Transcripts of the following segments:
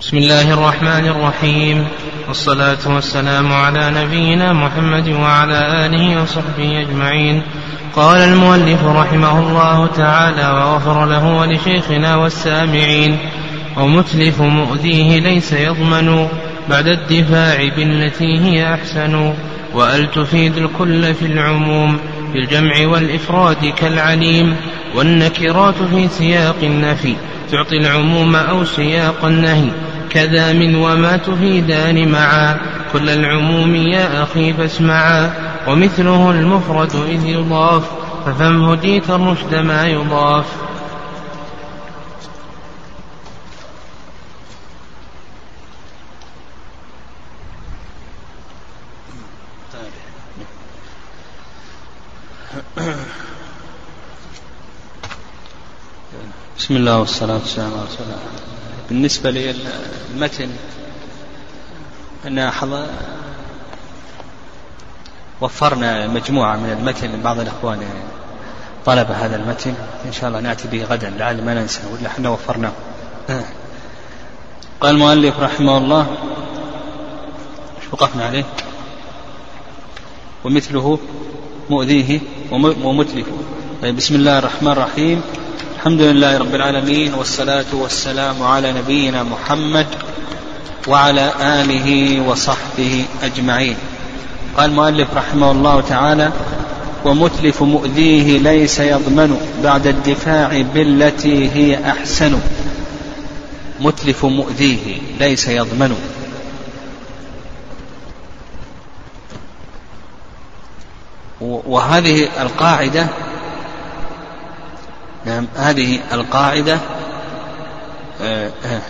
بسم الله الرحمن الرحيم. والصلاة والسلام على نبينا محمد وعلى آله وصحبه أجمعين. قال المؤلف رحمه الله تعالى وغفر له ولشيخنا والسامعين ومتلف مؤذيه ليس يضمن بعد الدفاع بالتي هي أحسن. وأل تفيد الكل في العموم بالجمع والإفراد كالعليم. والنكرات في سياق النفي تعطي العموم أو سياق النهي. كذا من وما تفيدان معا. كل العموم يا أخي فاسمعا. ومثله المفرد إذ يضاف ففم هديت الرشد ما يضاف. بسم الله والصلاة والسلام على رسول الله. بالنسبة للمتن أن وفرنا مجموعة من المتن لبعض الأخوان طلب هذا المتن. إن شاء الله نأتي به غدا لعل ما ننسى ولا إحنا وفرناه. قال المؤلف رحمه الله إيش وقفنا عليه؟ ومثله مؤذيه ومتلفه. طيب بسم الله الرحمن الرحيم. الحمد لله رب العالمين والصلاة والسلام على نبينا محمد وعلى آله وصحبه أجمعين. قال المؤلف رحمه الله تعالى ومتلف مؤذيه ليس يضمن بعد الدفاع بالتي هي أحسن. متلف مؤذيه ليس يضمن. وهذه القاعدة نعم هذه القاعدة آه، آه،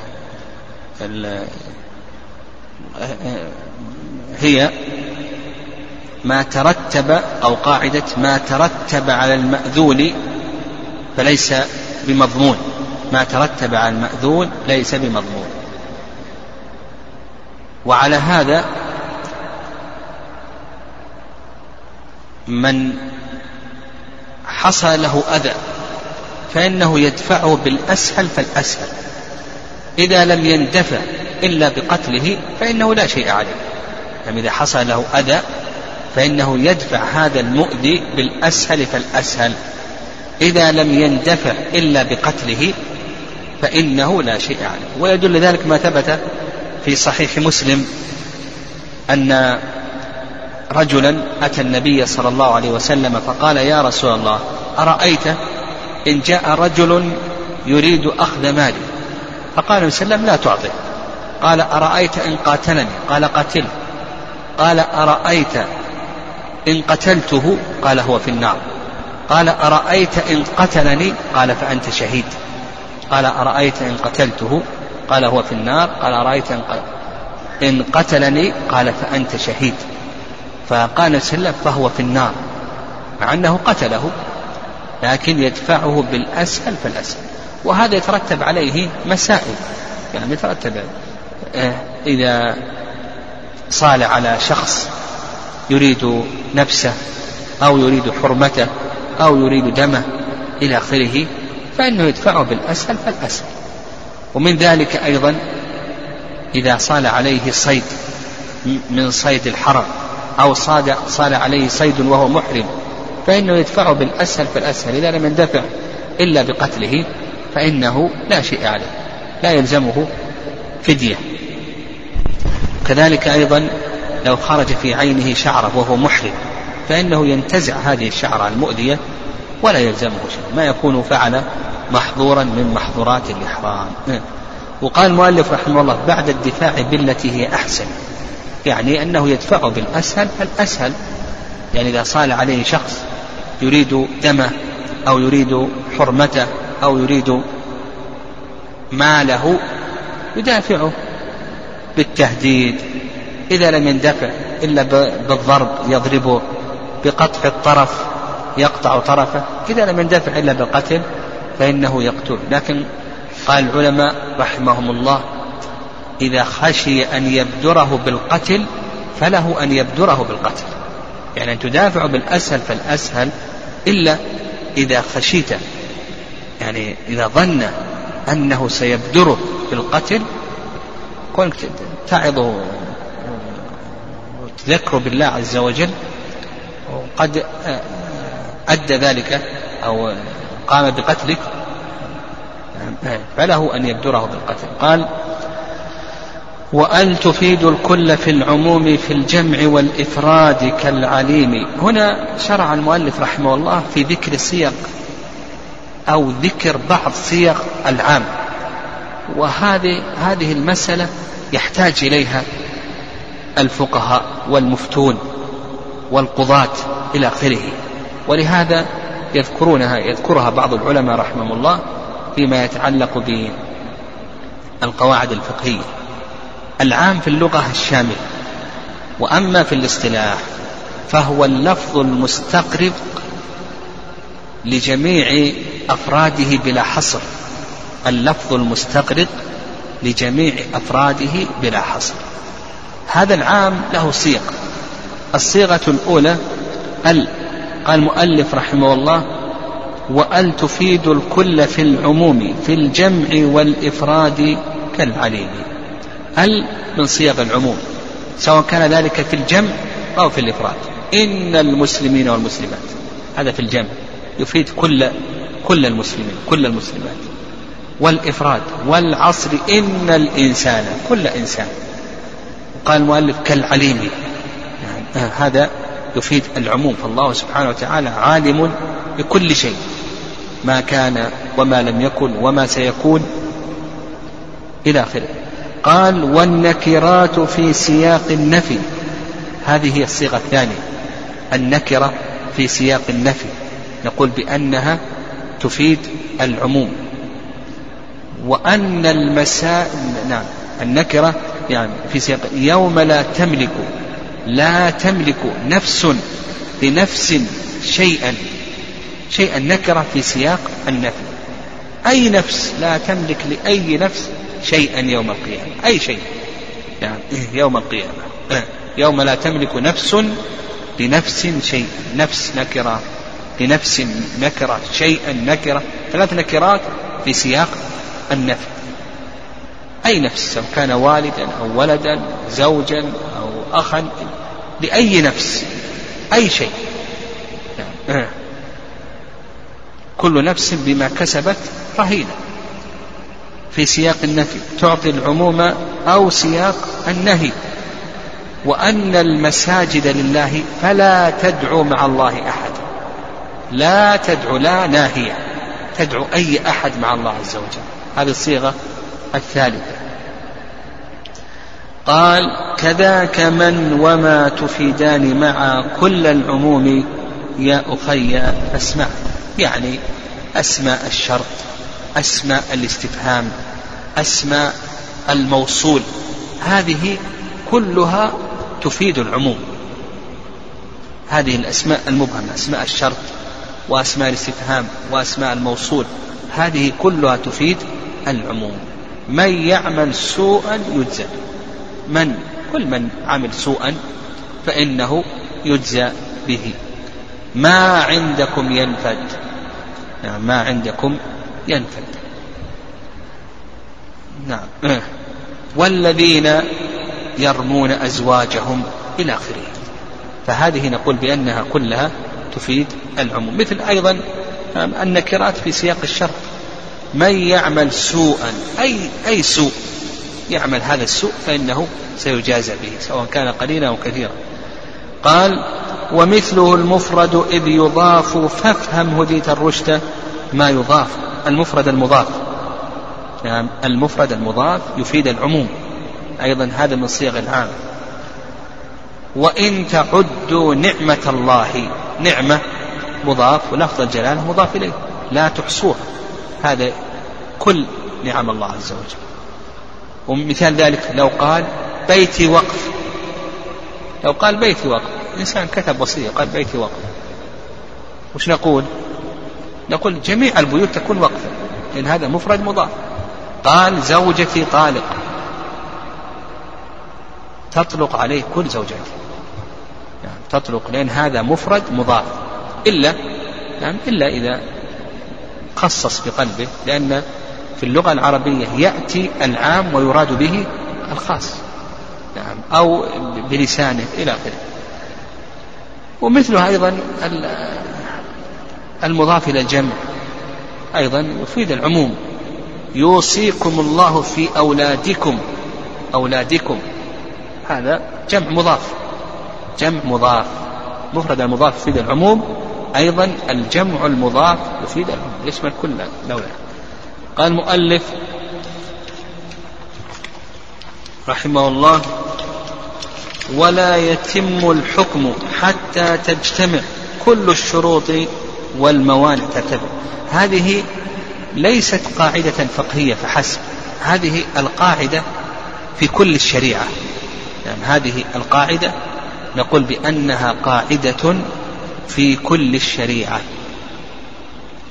هي ما ترتب أو قاعدة ما ترتب على المأذون فليس بمضمون. ما ترتب على المأذون ليس بمضمون. وعلى هذا من حصل له أذى فإنه يدفعه بالأسهل فالأسهل. إذا لم يندفع إلا بقتله فإنه لا شيء عليه. يعني إذا حصل له أذى فإنه يدفع هذا المؤذي بالأسهل فالأسهل. إذا لم يندفع إلا بقتله فإنه لا شيء عليه. ويدل ذلك ما ثبت في صحيح مسلم أن رجلا أتى النبي صلى الله عليه وسلم فقال يا رسول الله أرأيت إن جاء رجل يريد أخذ مالي. فقال صلى الله عليه وسلم لا تعطه قال أرأيت إن قاتلني؟ قال قتله قال أرأيت إن قتلته؟ قال هو في النار. قال أرأيت إن قتلني؟ قال فأنت شهيد. قال أرأيت إن قتلته؟ قال هو في النار. قال أرأيت إن قتلني؟ قال فأنت شهيد. فقال سلم فهو في النار. مع أنه قتله. لكن يدفعه بالأسهل فالأسهل وهذا يترتب عليه مسائل. يعني يترتب آه، إذا صال على شخص يريد نفسه أو يريد حرمته أو يريد دمه إلى آخره فإنه يدفعه بالأسهل فالأسهل ومن ذلك أيضا إذا صال عليه صيد من صيد الحرم أو صاد صال عليه صيد وهو محرم. فإنه يدفعه بالأسهل فالأسهل إذا لم يندفع إلا بقتله فإنه لا شيء عليه لا يلزمه فدية. كذلك أيضا لو خرج في عينه شعرة وهو محرم فإنه ينتزع هذه الشعرة المؤذية ولا يلزمه شيء. ما يكون فعل محظورا من محظورات الإحرام. وقال المؤلف رحمه الله بعد الدفاع بالتي هي أحسن يعني أنه يدفعه بالأسهل فالأسهل يعني إذا صال عليه شخص يريد دمه أو يريد حرمته أو يريد ماله يدافعه بالتهديد. إذا لم يندفع إلا بالضرب يضربه بقطع الطرف يقطع طرفه. إذا لم يندفع إلا بالقتل فإنه يقتل. لكن قال العلماء رحمهم الله إذا خشي أن يبدره بالقتل فله أن يبدره بالقتل. يعني أن تدافع بالأسهل فالأسهل إلا إذا خشيت يعني إذا ظن أنه سيبدره بالقتل كونك تعظ وتذكر بالله عز وجل وقد أدى ذلك أو قام بقتلك فله أن يبدره بالقتل. قال وأل تفيد الكل في العموم في الجمع والإفراد كالعليم. هنا شرع المؤلف رحمه الله في ذكر سياق أو ذكر بعض صيغ العام. وهذه هذه المسألة يحتاج إليها الفقهاء والمفتون والقضاة إلى آخره. ولهذا يذكرونها يذكرها بعض العلماء رحمهم الله فيما يتعلق بالقواعد الفقهية. العام في اللغة الشامل وأما في الاصطلاح فهو اللفظ المستقرب لجميع أفراده بلا حصر. اللفظ المستقرض لجميع أفراده بلا حصر. هذا العام له صيغ. الصيغة الأولى ال قال المؤلف رحمه الله وأل تفيد الكل في العموم في الجمع والإفراد كالعليم ال من صيغ العموم سواء كان ذلك في الجمع أو في الإفراد. إن المسلمين والمسلمات هذا في الجمع يفيد كل كل المسلمين كل المسلمات. والإفراد والعصر إن الإنسان كل إنسان. قال المؤلف كالعليم. يعني هذا يفيد العموم. فالله سبحانه وتعالى عالم بكل شيء ما كان وما لم يكن وما سيكون إلى آخره. قال والنكرات في سياق النفي. هذه هي الصيغة الثانية. النكرة في سياق النفي. نقول بأنها تفيد العموم. وأن المسائل نعم النكرة يعني في سياق يوم لا تملك لا تملك نفس لنفس شيئا. شيئا نكرة في سياق النفي. أي نفس لا تملك لأي نفس شيئا يوم القيامة. أي شيء. يعني يوم القيامة. يوم لا تملك نفس لنفس شيئا نفس نكرة. لنفس نكرة. شيئا نكرة. ثلاث نكرات في سياق النفي أي نفس سواء كان والدا أو ولدا زوجا أو أخا. لأي نفس. أي شيء. كل نفس بما كسبت رهينة. في سياق النفي تعطي العموم أو سياق النهي. وأن المساجد لله فلا تدعو مع الله أحد. لا تدعو لا ناهية. تدعو أي أحد مع الله عز وجل. هذه الصيغة الثالثة. قال كذاك من وما تفيدان مع كل العموم يا أخي أسمع. يعني أسماء الشرط. أسماء الاستفهام أسماء الموصول. هذه كلها تفيد العموم. هذه الأسماء المبهمة أسماء الشرط وأسماء الاستفهام وأسماء الموصول هذه كلها تفيد العموم. من يعمل سوءا يجزى. من كل من عمل سوءا فإنه يجزى به. ما عندكم ينفد. نعم ما عندكم ينفد. نعم. والذين يرمون أزواجهم إلى آخره. فهذه نقول بأنها كلها تفيد العموم. مثل أيضا النكرات في سياق الشرط من يعمل سوءا أي أي سوء يعمل هذا السوء فإنه سيجازى به سواء كان قليلا أو كثيرا. قال ومثله المفرد إذ يضاف فافهم هديت الرشد ما يضاف. المفرد المضاف. نعم المفرد المضاف يفيد العموم. أيضا هذا من صيغ العام وإن تعدوا نعمة الله نعمة مضاف ولفظ الجلالة مضاف إليه. لا تحصوها هذا كل نعم الله عز وجل. ومثال ذلك لو قال بيتي وقف. لو قال بيتي وقف إنسان كتب وصية قال بيتي وقف. وش نقول؟ نقول جميع البيوت تكون وقفا لأن هذا مفرد مضاف. قال زوجتي طالقة. تطلق عليه كل زوجاته يعني تطلق لأن هذا مفرد مضاف. إلا يعني إلا إذا خصص بقلبه لأن في اللغة العربية يأتي العام ويراد به الخاص. نعم أو بلسانه إلى آخره. ومثله أيضا المضاف إلى الجمع. أيضا يفيد العموم. يوصيكم الله في أولادكم. أولادكم. هذا جمع مضاف. جمع مضاف. مفرد المضاف يفيد العموم. أيضا الجمع المضاف يفيد العموم. يشمل كل لولا قال المؤلف رحمه الله ولا يتم الحكم حتى تجتمع كل الشروط والموانع ترتفع. هذه ليست قاعدة فقهية فحسب. هذه القاعدة في كل الشريعة. يعني هذه القاعدة نقول بأنها قاعدة في كل الشريعة.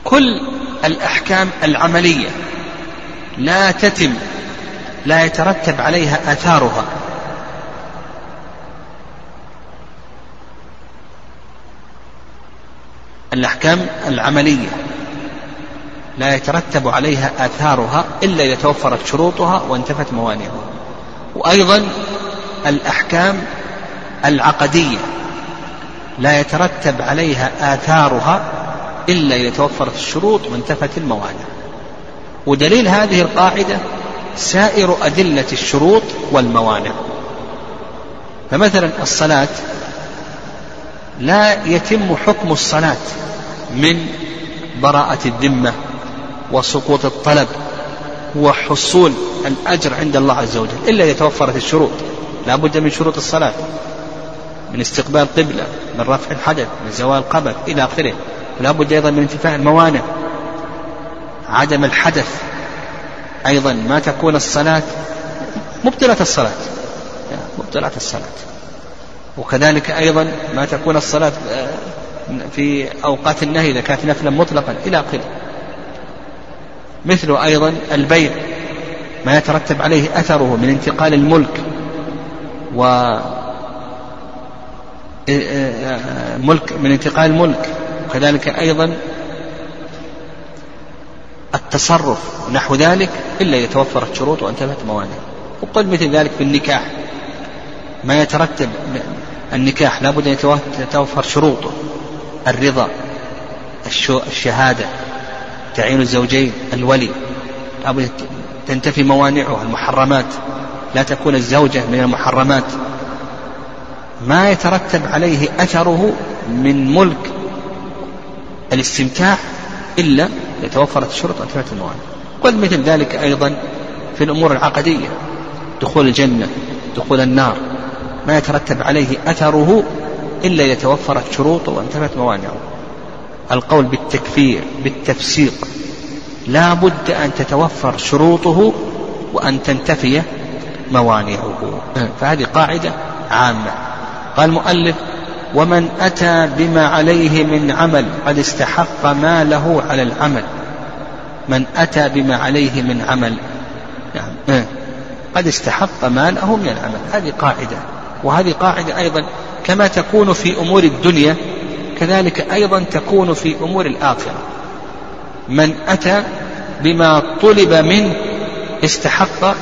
كل الأحكام العملية لا تتم لا يترتب عليها آثارها. الأحكام العملية. لا يترتب عليها آثارها إلا إذا توفرت شروطها وانتفت موانعها. وأيضا الأحكام العقدية. لا يترتب عليها آثارها إلا إذا توفرت الشروط وانتفت الموانع. ودليل هذه القاعدة سائر أدلة الشروط والموانع. فمثلا الصلاة لا يتم حكم الصلاة من براءة الذمة وسقوط الطلب وحصول الأجر عند الله عز وجل إلا إذا توفرت الشروط. لا بد من شروط الصلاة من استقبال قبلة من رفع الحدث من زوال قبل إلى آخره. ولا بد أيضا من انتفاع الموانع عدم الحدث. أيضا ما تكون الصلاة مبطلة الصلاة. مبطلة الصلاة. وكذلك أيضا ما تكون الصلاة آه، في أوقات النهي إذا كانت نفلا مطلقا إلى آخره. مثل أيضا البيع ما يترتب عليه أثره من انتقال الملك و آه، آه، ملك من انتقال الملك. وكذلك أيضا التصرف نحو ذلك إلا إذا توفرت شروط وانتفت موانع. وقل مثل ذلك في النكاح. ما يترتب النكاح لابد أن يتوفر شروطه الرضا الشهادة تعيين الزوجين الولي. لابد تنتفي موانعه المحرمات. لا تكون الزوجة من المحرمات. ما يترتب عليه أثره من ملك الاستمتاع إلا يتوفرت الشروط وانتفت الموانع. قل مثل ذلك أيضا في الأمور العقدية دخول الجنة دخول النار. ما يترتب عليه أثره إلا إذا توفرت شروطه وانتفت موانعه. القول بالتكفير بالتفسيق لا بد أن تتوفر شروطه وأن تنتفي موانعه. فهذه قاعدة عامة. قال المؤلف ومن أتى بما عليه من عمل قد استحق ما له على العمل. من أتى بما عليه من عمل نعم قد استحق ما له من العمل. هذه قاعدة. وهذه قاعدة أيضا كما تكون في أمور الدنيا كذلك أيضا تكون في أمور الآخرة. من أتى بما طلب منه استحق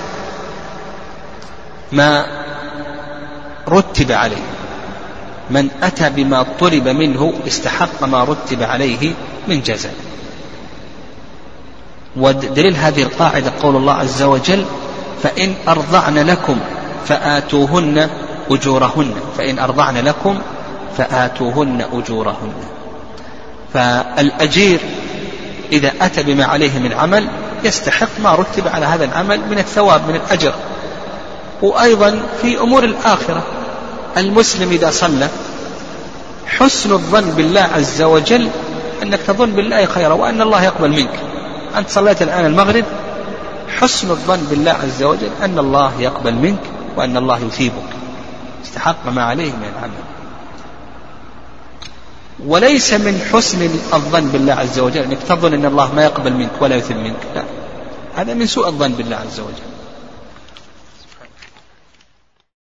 ما رتب عليه. من أتى بما طلب منه استحق ما رتب عليه من جزاء. ودليل هذه القاعدة قول الله عز وجل فإن أرضعن لكم فآتوهن أجورهن فإن أرضعن لكم فآتوهن أجورهن. فالأجير إذا أتى بما عليه من عمل يستحق ما رتب على هذا العمل من الثواب من الأجر. وأيضا في أمور الآخرة المسلم إذا صلى حسن الظن بالله عز وجل أنك تظن بالله خيرا وأن الله يقبل منك. أنت صليت الآن المغرب حسن الظن بالله عز وجل أن الله يقبل منك وأن الله يثيبك. استحق ما عليه من العمل. وليس من حسن الظن بالله عز وجل. أنك تظن أن الله ما يقبل منك ولا يثيب منك. لا. هذا من سوء الظن بالله عز وجل.